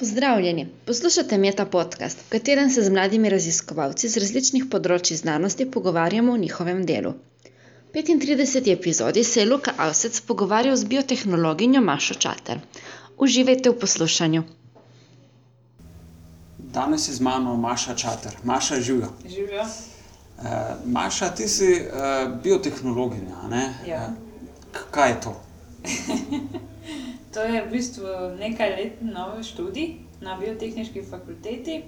Pozdravljeni, poslušate Meta podcast, v katerem se z mladimi raziskovalci z različnih področji znanosti pogovarjamo o njihovem delu. V 35. epizodi se je Luka Avsec pogovarjal z biotehnologinjo Mašo Čater. Uživajte v poslušanju. Danes je z mano Maša Čater. Maša, živijo. Živijo. Uh, Maša, ti si uh, biotehnologinja. a ne? Ja. Eh, k- kaj je to? To je v bistvu nekaj let nov študij na biotehnički fakulteti.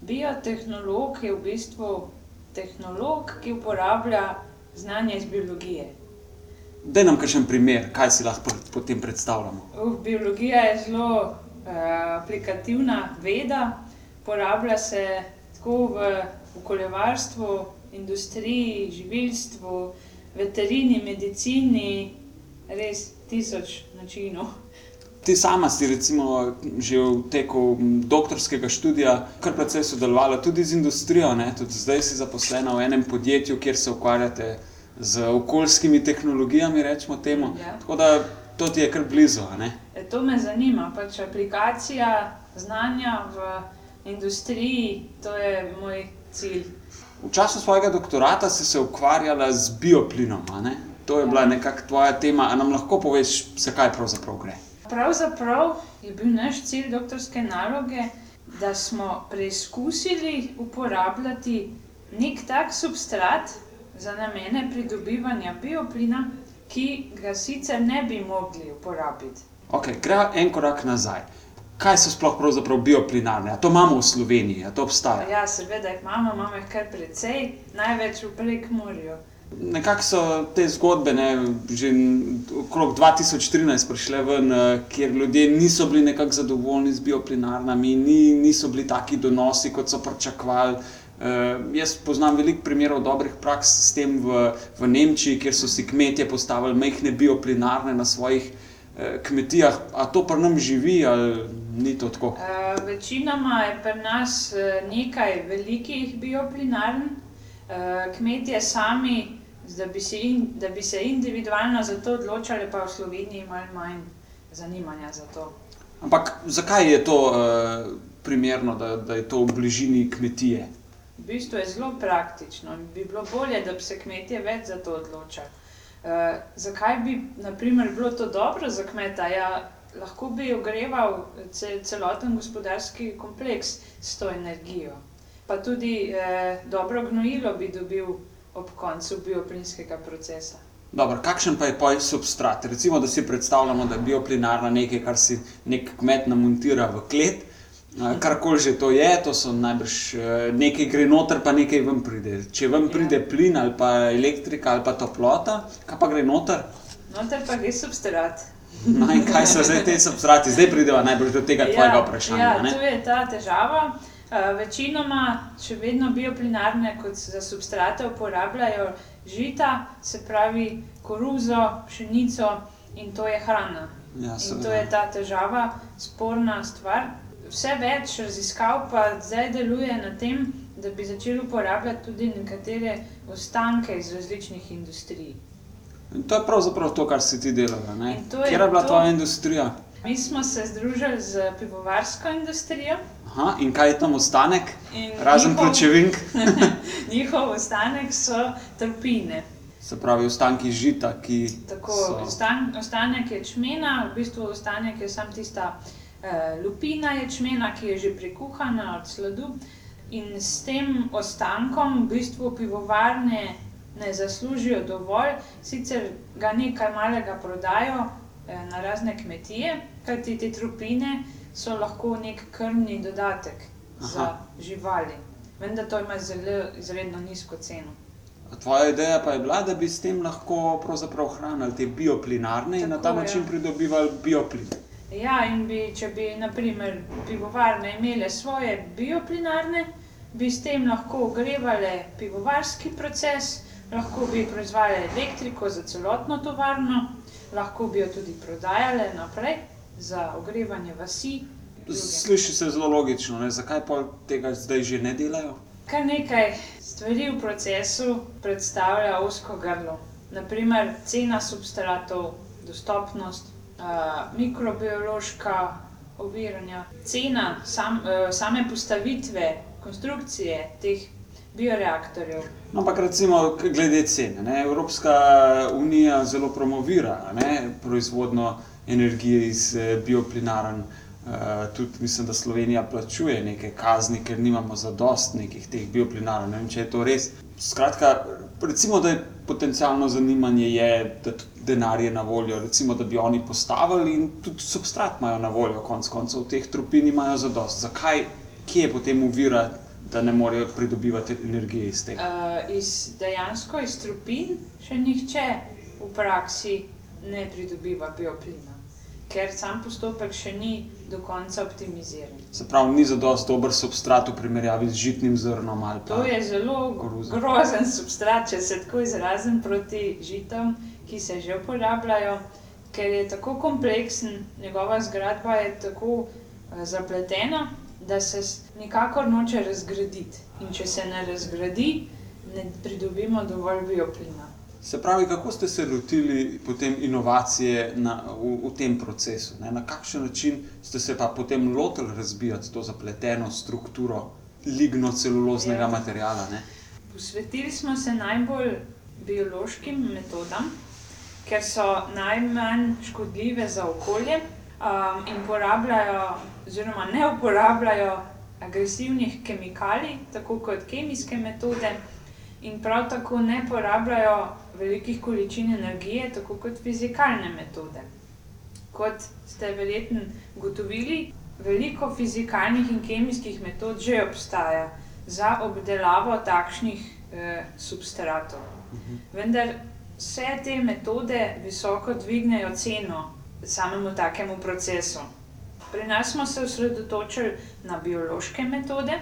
Biotehnolog je v bistvu tehnolog, ki uporablja znanje iz biologije. Daj nam kakšen primer, kaj si lahko potem predstavljamo. Uh, biologija je zelo uh, aplikativna veda, uporablja se tako v okoljevarstvu, industriji, živilstvu, veterini, medicini, res tisoč načinov. Ti sama si recimo že v teku doktorskega študija kar precej sodelovala tudi z industrijo, ne? tudi zdaj si zaposlena v enem podjetju, kjer se ukvarjate z okoljskimi tehnologijami, rečemo temu. Ja. Tako da to ti je kar blizu. ne? E, To me zanima, pač aplikacija znanja v industriji, to je moj cilj. V času svojega doktorata si se ukvarjala z bioplinom. To je bila nekako tvoja tema. A nam lahko poveš, zakaj pravzaprav gre? Pravzaprav je bil naš cilj doktorske naloge, da smo preizkusili uporabljati nek tak substrat za namene pridobivanja bioplina, ki ga sicer ne bi mogli uporabiti. Okay, Gremo en korak nazaj. Kaj so sploh pravzaprav bioplinarne? A to imamo v Sloveniji, a to obstaja? Ja, seveda jih imamo, imamo jih kar precej, največ v Prekmorju. Nekako so te zgodbe ne, že okrog 2013 prišle ven, eh, kjer ljudje niso bili nekako zadovoljni z bioplinarnami, ni, niso bili taki donosi, kot so pričakovali. Uh, jaz poznam veliko primerov dobrih praks s tem v, v Nemčiji, kjer so si kmetje postavili majhne bioplinarne na svojih uh, kmetijah. A to pri nam živi ali ni to tako? Uh, večinoma je pri nas nekaj velikih bioplinarn, uh, kmetje sami, da bi, se in, da bi se individualno za to odločali, pa v Sloveniji malo manj zanimanja za to. Ampak zakaj je to uh, primerno, da, da je to v bližini kmetije? V bistvu je zelo praktično in bi bilo bolje, da bi se kmetje več za to odločali. Uh, zakaj bi naprimer, bilo to dobro za kmeta? Ja, lahko bi ogreval ce, celoten gospodarski kompleks s to energijo. Pa tudi eh, dobro gnojilo bi dobil ob koncu bioplinskega procesa. Dobro, kakšen pa je poj substrat? Recimo, da si predstavljamo, da je bioplinarna nekaj, kar si nek kmet namontira v klet. Eh, Karkoli že to je, to so najbrž eh, nekaj gre noter, pa nekaj ven pride. Če ven Ja. pride plin ali pa elektrika ali pa toplota, kaj pa gre noter? Noter pa gre substrat. No in kaj so zdaj te substrati? Zdaj prideva najbrž do tega tvojega vprašanja. Ja, ne? to je ta težava. Uh, večinoma še vedno bioplinarne kot za substrate uporabljajo žita, se pravi koruzo, pšenico in to je hrana. Ja, In to je ta težava, sporna stvar. Vse več raziskav pa zdaj deluje na tem, da bi začeli uporabljati tudi nekatere ostanke iz različnih industrij. In to je pravzaprav to, kar si ti delala. ne? In to je Kjer je bila to. tvoja industrija? Mi smo se združili z pivovarsko industrijo. Aha, in kaj je tam ostanek? in Razen njihov- pločevink, Njihov ostanek so trpine. se pravi ostanki žita, ki Tako, so. ostan, ostanek ječmena, v bistvu ostanek je samo tista uh, lupina ječmena, ki je že prekuhana od sladu. In s tem ostankom v bistvu pivovarne ne zaslužijo dovolj, sicer ga nekaj malega prodajo eh, na razne kmetije, kajti te trupine so lahko nek krmni dodatek za Aha. živali. Vendar to ima zelo izredno nizko ceno. Tvoja ideja pa je bila, da bi s tem lahko hranili te bioplinarne in na ta Tako, način ja. pridobivali bioplin. Ja, in bi, če bi, naprimer, pivovarne imele svoje bioplinarne, bi s tem lahko ogrevale pivovarski proces, lahko bi proizvajale elektriko za celotno tovarno, lahko bi jo tudi prodajale naprej za ogrevanje vasi. Sliši se zelo logično, ne? zakaj pa tega zdaj že ne delajo? Kar nekaj stvari v procesu predstavlja osko grlo. Naprimer, cena substratov, dostopnost, uh, mikrobiološka oviranja. Cena sam, eh, same postavitve, konstrukcije teh bioreaktorjev. No, ampak recimo glede cene. Ne? Evropska unija zelo promovira ne? proizvodno energije iz eh, bioplinaren. Uh, tudi mislim, da Slovenija plačuje neke kazni, ker nimamo zadost nekih teh bioplinarov. Ne vem, če je to res. Skratka, recimo, da je potencijalno zanimanje, je, da denar je na voljo, recimo, da bi oni postavili in tudi substrat imajo na voljo, konec koncev, teh tropin imajo zadost. Zakaj, kje je potem uvira, da ne morejo pridobivati energije iz tega? Uh, iz, dejansko iz trupin še nihče v praksi ne pridobiva bioplina, ker sam postopek še ni do konca optimiziran. Se pravi, ni zadost dober substrat v primerjavi z žitnim zrnom ali pa To je zelo koruza. grozen substrat, če se tako izrazim, proti žitom, ki se že uporabljajo, ker je tako kompleksen, njegova zgradba je tako uh, zapletena, da se nikakor noče razgraditi. In če se ne razgradi, ne pridobimo dovolj bioplina. Se pravi, kako ste se lotili potem inovacije na, v, v tem procesu? Ne? Na kakšen način ste se pa potem lotili razbijati to zapleteno strukturo lignoceluloznega Ja. materiala? Ne? Posvetili smo se najbolj biološkim metodam, ker so najmanj škodljive za okolje um, in porabljajo, oziroma ne uporabljajo agresivnih kemikalij, tako kot kemijske metode, in prav tako ne porabljajo velikih količin energije, tako kot fizikalne metode. Kot ste verjetno ugotovili, veliko fizikalnih in kemijskih metod že obstaja za obdelavo takšnih eh, substratov. Vendar vse te metode visoko dvignejo ceno samemu takemu procesu. Pri nas smo se osredotočili na biološke metode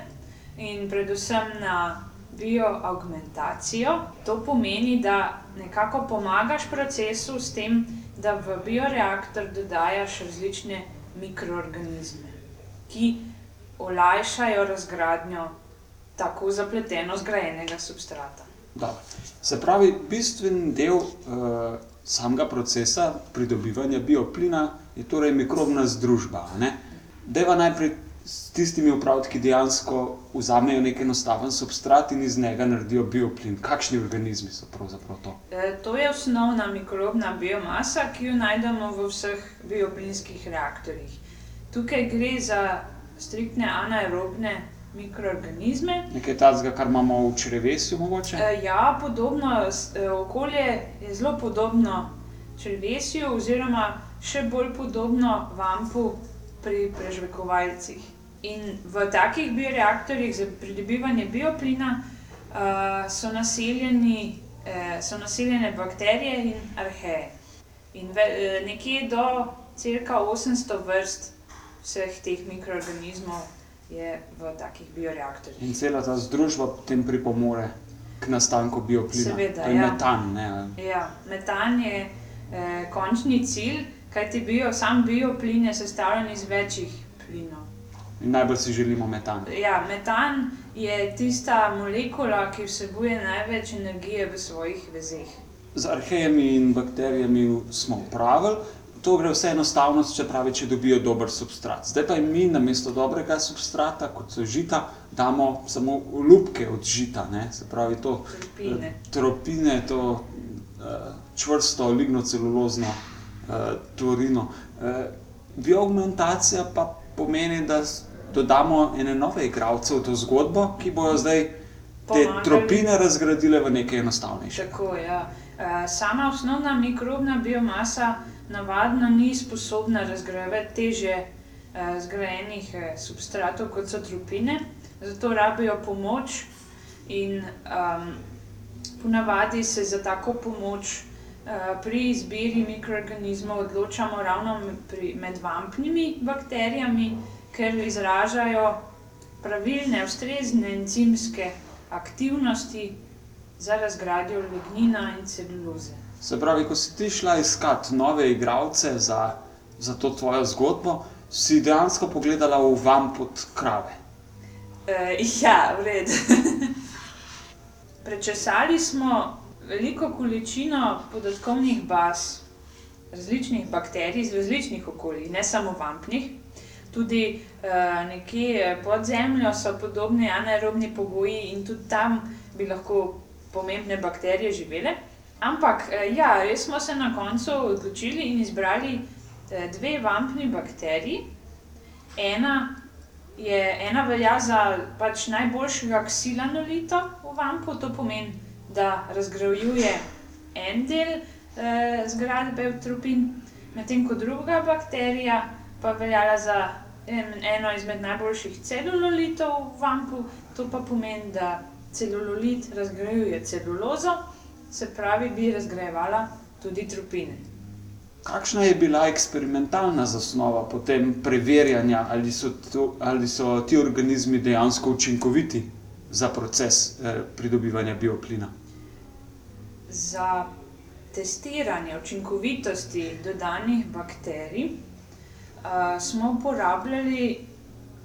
in predvsem na bioaugmentacijo. To pomeni, da nekako pomagaš procesu s tem, da v bioreaktor dodajaš različne mikroorganizme, ki olajšajo razgradnjo tako zapleteno zgrajenega substrata. Dobro. Se pravi, bistven del uh, samega procesa pridobivanja bioplina je torej mikrobna združba. ne? Deva najprej s tistimi opravki, ki dejansko vzamejo nek enostaven substrat in iz njega naredijo bioplin. Kakšni organizmi so pravzaprav to? E, To je osnovna mikrobna biomasa, ki jo najdemo v vseh bioplinskih reaktorjih. Tukaj gre za striktne anaerobne mikroorganizme. Nekaj takega, kar imamo v črevesju, mogoče? E, Ja, podobno, e, okolje je zelo podobno črvesju, oziroma še bolj podobno vampu pri prežvekovalcih. In v takih bioreaktorjih za pridobivanje bioplina uh, so, naseljeni, eh, so naseljene bakterije in arheje. In ve, eh, nekje do cirka 800 vrst vseh teh mikroorganizmov je v takih bioreaktorjih. In cela ta združba potem pripomore k nastanku bioplina. Seveda, to je ja. metan. Ne? Ja, metan je eh, končni cilj, kajti bio, sam bioplin je sestavljen iz večjih plinov. In najbolj si želimo metan. Ja, metan je tista molekula, ki vsebuje največ energije v svojih vezeh. Z arhejami in bakterijami smo upravili, to gre vse enostavno, če pravi, če dobijo dober substrat. Zdaj pa jim mi na mesto dobrega substrata, kot so žita, damo samo lupke od žita, ne? se pravi to Tropine. eh, tropine, to eh, čvrsto lignocelulozno eh, tvorino. Bioaugmentacija pa pomeni, da dodamo ene nove igralce v to zgodbo, ki bojo zdaj te Pomagali. tropine razgradile v nekaj enostavnejše. Tako, ja. Eh, Sama osnovna mikrobna biomasa navadno ni sposobna razgrajevati teže eh, zgrajenih eh, substratov, kot so tropine, zato rabijo pomoč in um, ponavadi se za tako pomoč pri izbiri mikroorganizmov odločamo ravno pri, med vampnimi bakterijami, ker izražajo pravilne, ustrezne encimske aktivnosti za razgradnjo lignina in celuloze. Se pravi, ko si ti šla iskat nove igralce za, za to tvojo zgodbo, si dejansko pogledala v vam pod krave. E, ja, v redu. Prečesali smo veliko količino podatkovnih baz različnih bakterij iz različnih okolij, ne samo vampnih. Tudi uh, nekje pod zemljo so podobni anaerobni pogoji in tudi tam bi lahko pomembne bakterije živele. Ampak ja, res smo se na koncu odločili in izbrali dve vampni bakteriji. Ena, je, ena velja za pač najboljšega ksilanolita v vampu, to pomeni, da razgrajuje en del eh, zgradbe Eutropin, medtem ko druga bakterija pa velja za en, eno izmed najboljših celulolitov v vampu, to pa pomeni, da celulolit razgrajuje celulozo, se pravi, bi razgrajevala tudi tropine. Kakšna je bila eksperimentalna zasnova potem preverjanja, ali so, to, ali so ti organizmi dejansko učinkoviti za proces eh, pridobivanja bioplina? Za testiranje učinkovitosti dodanih bakterij uh, smo uporabljali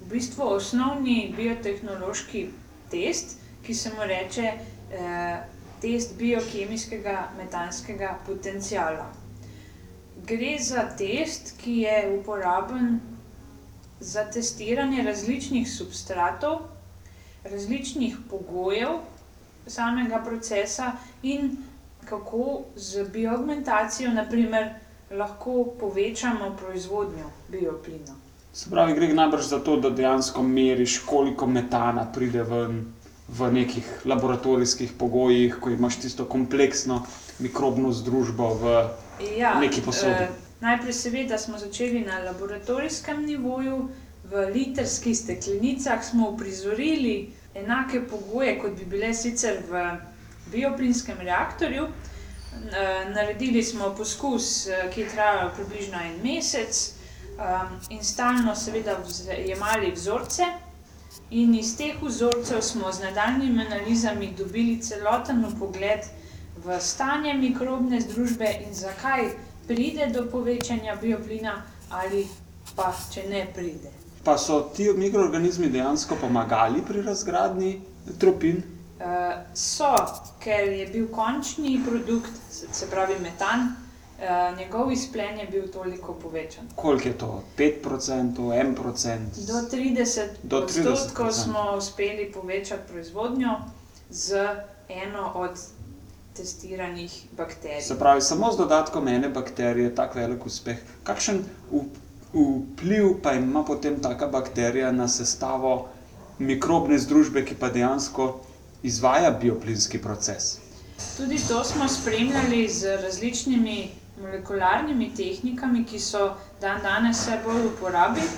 v bistvu osnovni biotehnološki test, ki se mu reče uh, test biokemijskega metanskega potencijala. Gre za test, ki je uporaben za testiranje različnih substratov, različnih pogojev samega procesa in kako z bioaugmentacijo naprimer, lahko povečamo proizvodnjo bioplina. Se pravi, gre najbrž za to, da dejansko meriš, koliko metana pride ven v nekih laboratorijskih pogojih, ko imaš tisto kompleksno mikrobno združbo v ja, neki posodi. Eh, najprej, seveda, smo začeli na laboratorijskem nivoju, v literskih steklenicah smo uprizorili enake pogoje, kot bi bile sicer v bioplinskem reaktorju. Naredili smo poskus, ki je trajal približno en mesec, in stalno, seveda, jemali vzorce. In iz teh vzorcev smo z nadaljnjimi analizami dobili celoten pogled v stanje mikrobne združbe in zakaj pride do povečanja bioplina, ali pa če ne pride. Pa so ti mikroorganizmi dejansko pomagali pri razgradnji tropin? So, ker je bil končni produkt, se pravi metan, uh, njegov izplen je bil toliko povečan. Koliko je to? 5%, 1%? Do 30%, Do 30 smo uspeli povečati proizvodnjo z eno od testiranih bakterij. Se pravi, samo z dodatkom ene bakterije je tako velik uspeh. Kakšen vpliv pa ima potem taka bakterija na sestavo mikrobne združbe, ki pa dejansko izvaja bioplinski proces. Tudi to smo spremljali z različnimi molekularnimi tehnikami, ki so dan danes vse bolj uporabljene.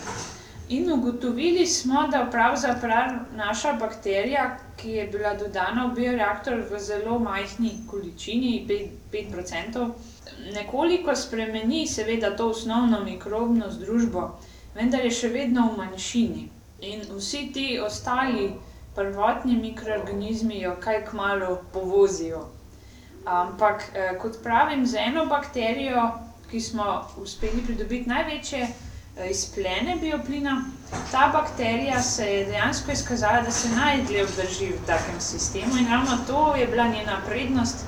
In ugotovili smo, da pravzaprav naša bakterija, ki je bila dodana v bioreaktor v zelo majhni količini, 5%, nekoliko spremeni, seveda, to osnovno mikrobno združbo, vendar je še vedno v manjšini. In vsi ti ostali prvotni mikroorganizmi jo kaj kmalo povozijo. Ampak, eh, kot pravim, z eno bakterijo, ki smo uspeli pridobiti največje eh, izplene bioplina, ta bakterija se je dejansko izkazala, da se najdlje obdrži v takem sistemu in ravno to je bila njena prednost,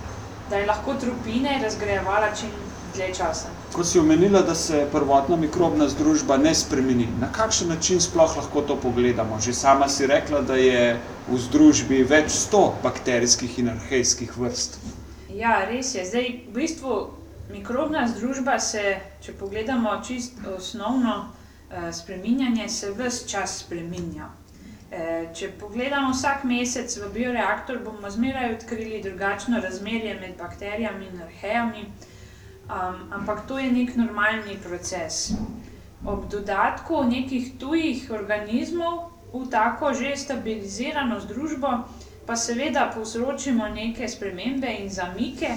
da je lahko trupine razgrajevala čim dlje časa. Ko si omenila, da se prvotna mikrobna združba ne spremeni, na kakšen način sploh lahko to pogledamo? Že sama si rekla, da je v združbi več sto bakterijskih in arhejskih vrst. Ja, res je. Zdaj, v bistvu, mikrobna združba se, če pogledamo čisto osnovno uh, spreminjanje, se vse čas spreminja. Eh, če pogledamo vsak mesec v bioreaktor, bomo zmeraj odkrili drugačno razmerje med bakterijami in arhejami. Um, ampak to je nek normalni proces. Ob dodatku nekih tujih organizmov v tako že stabilizirano združbo, pa seveda povzročimo neke spremembe in zamike,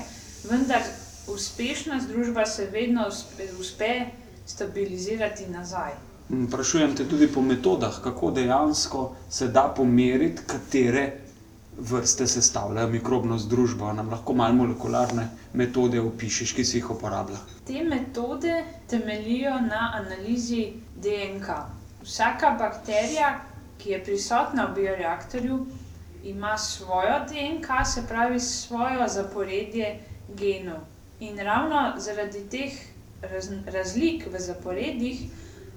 vendar uspešna združba se vedno uspe, uspe stabilizirati nazaj. Sprašujem te tudi po metodah, kako dejansko se da pomeriti, katere vrste sestavljajo mikrobno združbo. Nam lahko malo molekularne metode opišiš, ki si jih uporablja. Te metode temeljijo na analizi DNK. Vsaka bakterija, ki je prisotna v bioreaktorju, ima svojo DNK, se pravi svojo zaporedje genov. In ravno zaradi teh raz, razlik v zaporedjih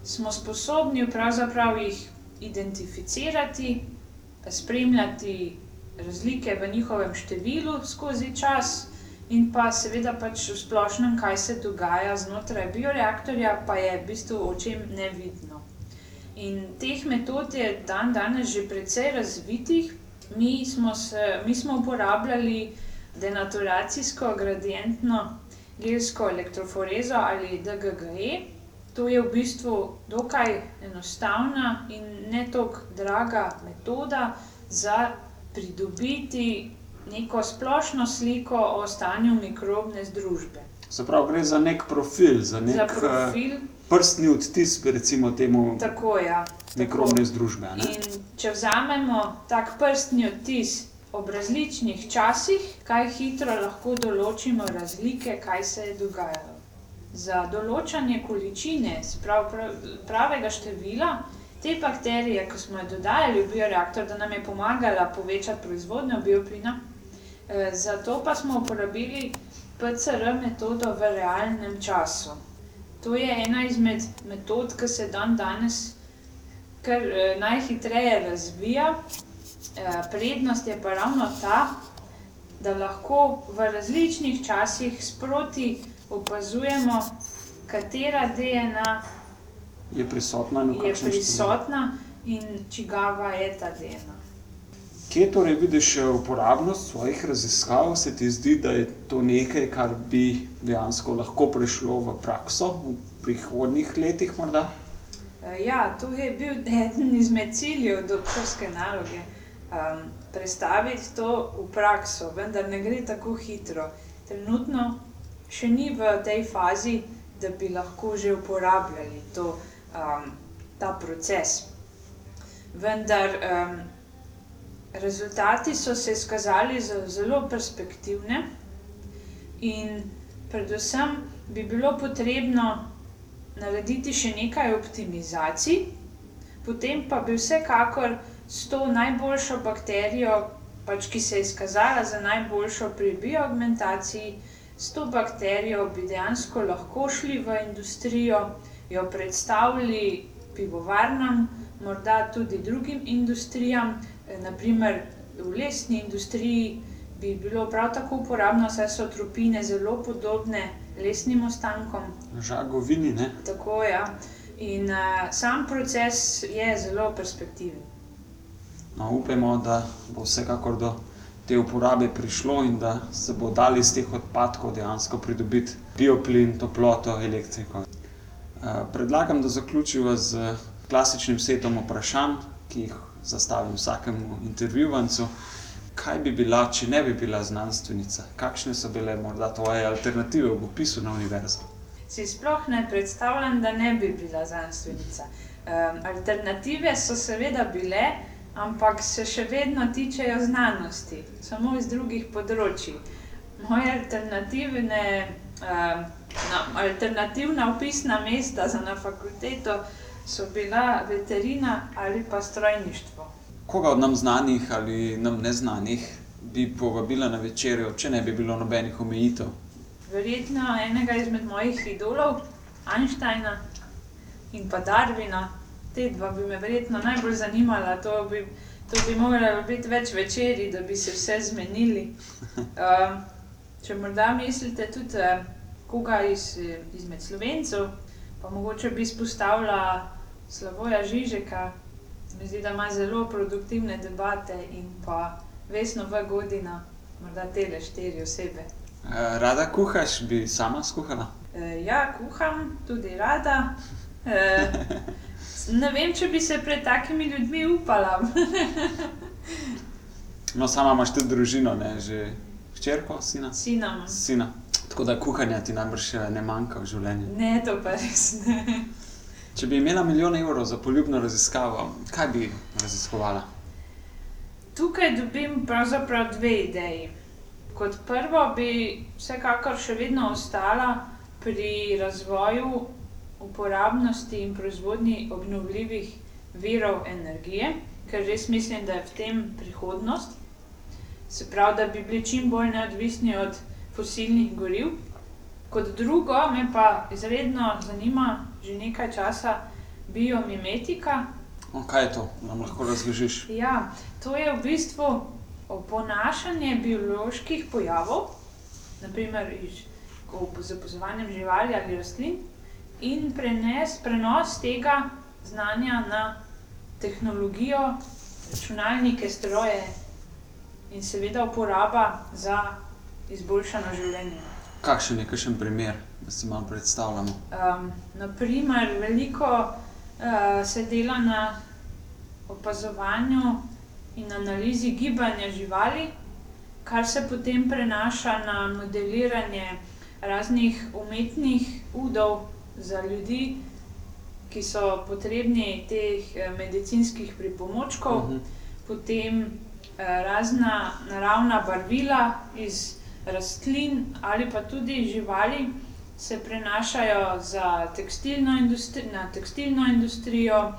smo sposobni jih identificirati, spremljati razlike v njihovem številu skozi čas, in pa seveda pač v splošnem, kaj se dogaja znotraj bioreaktorja, pa je v bistvu očem nevidno. In teh metod je dan danes že precej razvitih. Mi smo, se, mi smo uporabljali denaturacijsko gradientno gelsko elektroforezo ali DGGE. To je v bistvu dokaj enostavna in ne tako draga metoda za pridobiti neko splošno sliko o stanju mikrobne združbe. Se pravi, gre za nek profil, za nek Za profil, prstni odtis, recimo, temu tako ja. mikrobne združbe. Ne? In če vzamemo tak prstni odtis ob različnih časih, kaj hitro lahko določimo razlike, kaj se je dogajalo. Za določanje količine, prav- pravega števila te bakterije, ko smo jo dodajali v bioreaktor, da nam je pomagala povečati proizvodnjo bioplina, eh, zato pa smo uporabili PCR metodo v realnem času. To je ena izmed metod, ki se dan danes kar eh, najhitreje razvija. Eh, prednost je pa ravno ta, da lahko v različnih časih sproti opazujemo, katera DNA Je prisotna in v je kakšnem številu. prisotna in čigava je ta DNA. Kje torej vidiš eh, uporabnost svojih raziskav? Se ti zdi, da je to nekaj, kar bi dejansko lahko prišlo v prakso v prihodnjih letih? Morda? Eh, Ja, to je bil eden izmed ciljev doktorske naloge. Um, predstaviti to v prakso, vendar ne gre tako hitro. Trenutno še ni v tej fazi, da bi lahko že uporabljali to, um, ta proces. Vendar um, rezultati so se izkazali za zelo perspektivne, in predvsem bi bilo potrebno narediti še nekaj optimizacij, potem pa bi vsekakor s to najboljšo bakterijo, pač, ki se je izkazala za najboljšo pri bioaugmentaciji, s to bakterijo bi dejansko lahko šli v industrijo, jo predstavili pivovarnam, morda tudi drugim industrijam, eh, naprimer v lesni industriji bi bilo prav tako uporabno, saj so tropine zelo podobne lesnim ostankom. Žagovini, ne? Tako je. Ja. In uh, sam proces je zelo perspektiven. No, upajmo, da bo vsekakor do te uporabe prišlo in da se bo dali iz teh odpadkov dejansko pridobiti bioplin, toploto, elektriko. Eh, Predlagam, da zaključiva z klasičnim setom vprašanj, ki jih zastavim vsakemu intervjuvancu. Kaj bi bila, če ne bi bila znanstvenica? Kakšne so bile morda tvoje alternative v opisu na univerzo? Si sploh ne predstavljam, da ne bi bila znanstvenica. Um, alternative so seveda bile, ampak se še vedno tičejo znanosti, samo iz drugih področji. Moje alternativne, um, na, alternativna upisna mesta za na fakulteto so bila veterina ali pa strojništvo. Koga od nam znanih ali nam neznanih bi povabila na večerjo, če ne bi bilo nobenih omejitev? Verjetno enega izmed mojih idolov, Einsteina in pa Darwina, te dva bi me verjetno najbolj zanimala. To bi, to bi moralo biti več večerji, da bi se vse zmenili. Um, če morda mislite tudi uh, koga iz, izmed slovencev, pa mogoče bi izpostavila Slavoja Žižeka, mi zdi, da ima zelo produktivne debate in pa Vesno V. Godina, morda tele štiri osebe. Eh, Rada kuhaš, bi sama skuhala? E, ja, kuham tudi rada. E, ne vem, če bi se pred takimi ljudmi upala. No, sama imaš tudi družino, ne? že hčerko, sina. Sinam. sina. Tako da kuhanja ti najbrž eh, ne manjka v življenju. Ne, to pa res ne. Če bi imela milijon evrov za poljubno raziskavo, kaj bi raziskovala? Tukaj dobim pravzaprav dve ideji. Kot prvo bi vsekakor še vedno ostala pri razvoju uporabnosti in proizvodnji obnovljivih virov energije, ker res mislim, da je v tem prihodnost. Se pravi, da bi bili čim bolj neodvisni od fosilnih goriv. Kot drugo, me pa izredno zanima že nekaj časa biomimetika. O, kaj je to, nam lahko razložiš? Ja, to je v bistvu oponašanje bioloških pojavov, naprimer iz, z opazovanjem živali ali rastlin, in prenes, prenos tega znanja na tehnologijo, računalnike, stroje in seveda uporaba za izboljšano življenje. Kakšen je kakšen primer, da si malo predstavljamo? Um, naprimer, veliko uh, se dela na opazovanju in analizi gibanja živali, kar se potem prenaša na modeliranje raznih umetnih udov za ljudi, ki so potrebni teh eh, medicinskih pripomočkov, uh -huh. potem eh, razna naravna barvila iz rastlin ali pa tudi živali se prenašajo tekstilno na tekstilno industrijo,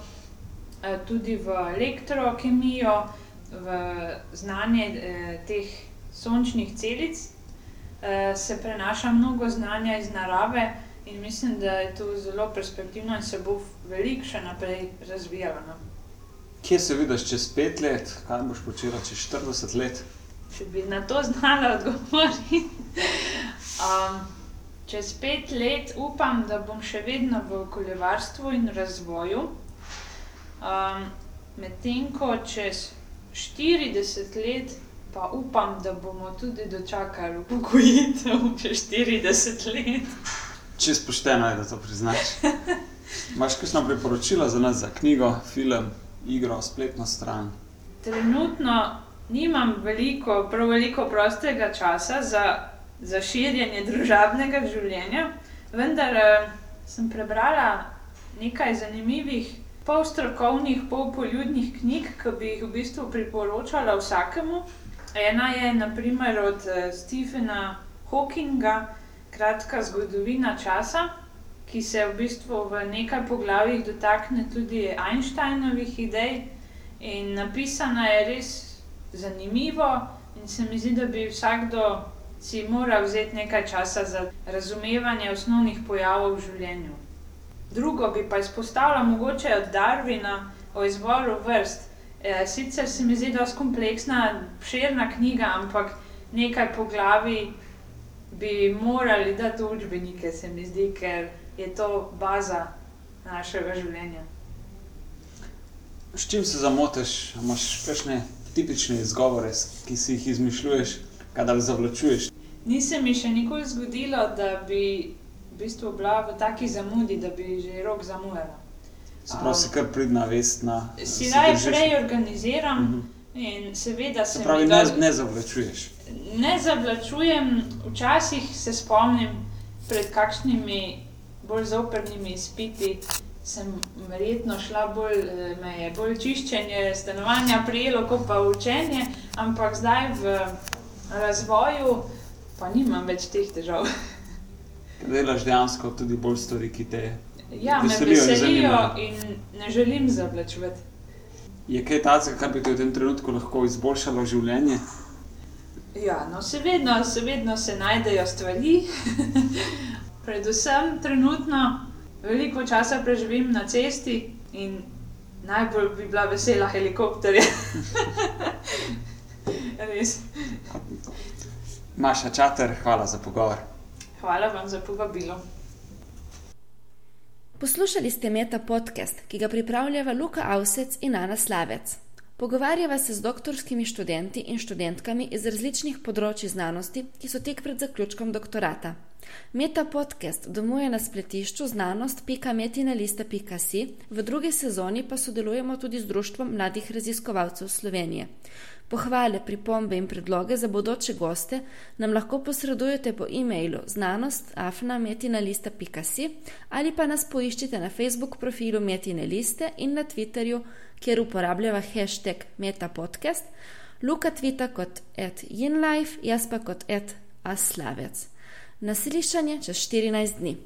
eh, tudi v elektrokemijo, v znanje eh, teh sončnih celic. Eh, se prenaša mnogo znanja iz narave, in mislim, da je to zelo perspektivno in se bo veliko še naprej razvijalo. No? Kje se vidiš čez pet let, kaj boš počela čez 40 let? Če bi na to znala odgovoriti. um, čez pet let upam, da bom še vedno v okoljevarstvu in razvoju. Um, Medtem ko čez 40 let, pa upam, da bomo tudi dočakali upokojitev čez 40 let. Čez pošteno je, da to priznaš. Imáš kakšno priporočilo za nas, za knjigo, film, igro, spletno stran? Trenutno nimam veliko, prav veliko prostega časa za, za širjenje družabnega življenja, vendar uh, sem prebrala nekaj zanimivih, pol strokovnih, pol poljudnih knjig, ki bi jih v bistvu priporočala vsakemu. Ena je naprimer od uh, Stephena Hawkinga kratka zgodovina časa, ki se v bistvu v nekaj poglavjih dotakne tudi Einsteinovih idej. In napisana je res zanimivo, in se mi zdi, da bi vsakdo si moral vzeti nekaj časa za razumevanje osnovnih pojavov v življenju. Drugo bi pa izpostavila mogoče od Darwina o izvoru vrst. E, sicer se mi zdi, da je kompleksna, širna knjiga, ampak nekaj poglavij bi morali dati učbenike, se mi zdi, ker je to baza našega življenja. S čim se zamotiš? Imáš kakšne tipične izgovore, ki si jih izmišljuješ, kadar zavlačuješ? Ni se mi še nikoli zgodilo, da bi v bistvu bila v taki zamudi, da bi že rok zamujala. Sprav si kar pridna, vestna. Si najprej organiziram uh mhm. -huh. in seveda se. Pravi, ne, ne zavlačuješ ne zavlačujem, včasih se spomnim pred kakšnimi bolj zoprnimi izpiti. Sem verjetno šla bolj, eh, me je bolj čiščenje stanovanja prijelo, kot pa učenje, ampak zdaj v razvoju pa nimam več teh težav. Delaš dejansko tudi bolj stvari, ki te ja, veselijo, veselijo in, in ne želim zavlačevati. Je kaj takega, kar bi ti v tem trenutku lahko izboljšalo življenje? Ja, no, se vedno, se vedno se najdejo stvari. Predvsem trenutno veliko časa preživim na cesti in najbolj bi bila vesela helikopterja. Res. Maša Čater, hvala za pogovor. Hvala vam za povabilo. Poslušali ste Meta podcast, ki ga pripravljava Luka Avsec in Ana Slavec. Pogovarjava se z doktorskimi študenti in študentkami iz različnih področji znanosti, ki so tek pred zaključkom doktorata. Meta podcast domuje na spletišču znanost.metinalista.si, v drugi sezoni pa sodelujemo tudi z Društvom mladih raziskovalcev Slovenije. Pohvale, pripombe in predloge za bodoče goste nam lahko posredujete po e-mailu znanost.afna.metinalista.si ali pa nas poiščite na Facebook profilu Metinaliste in na Twitterju kjer uporabljava hashtag metapodcast, Luka tvita kot et jinlife, jaz pa kot et aslavec. Naslišanje čez 14 dni.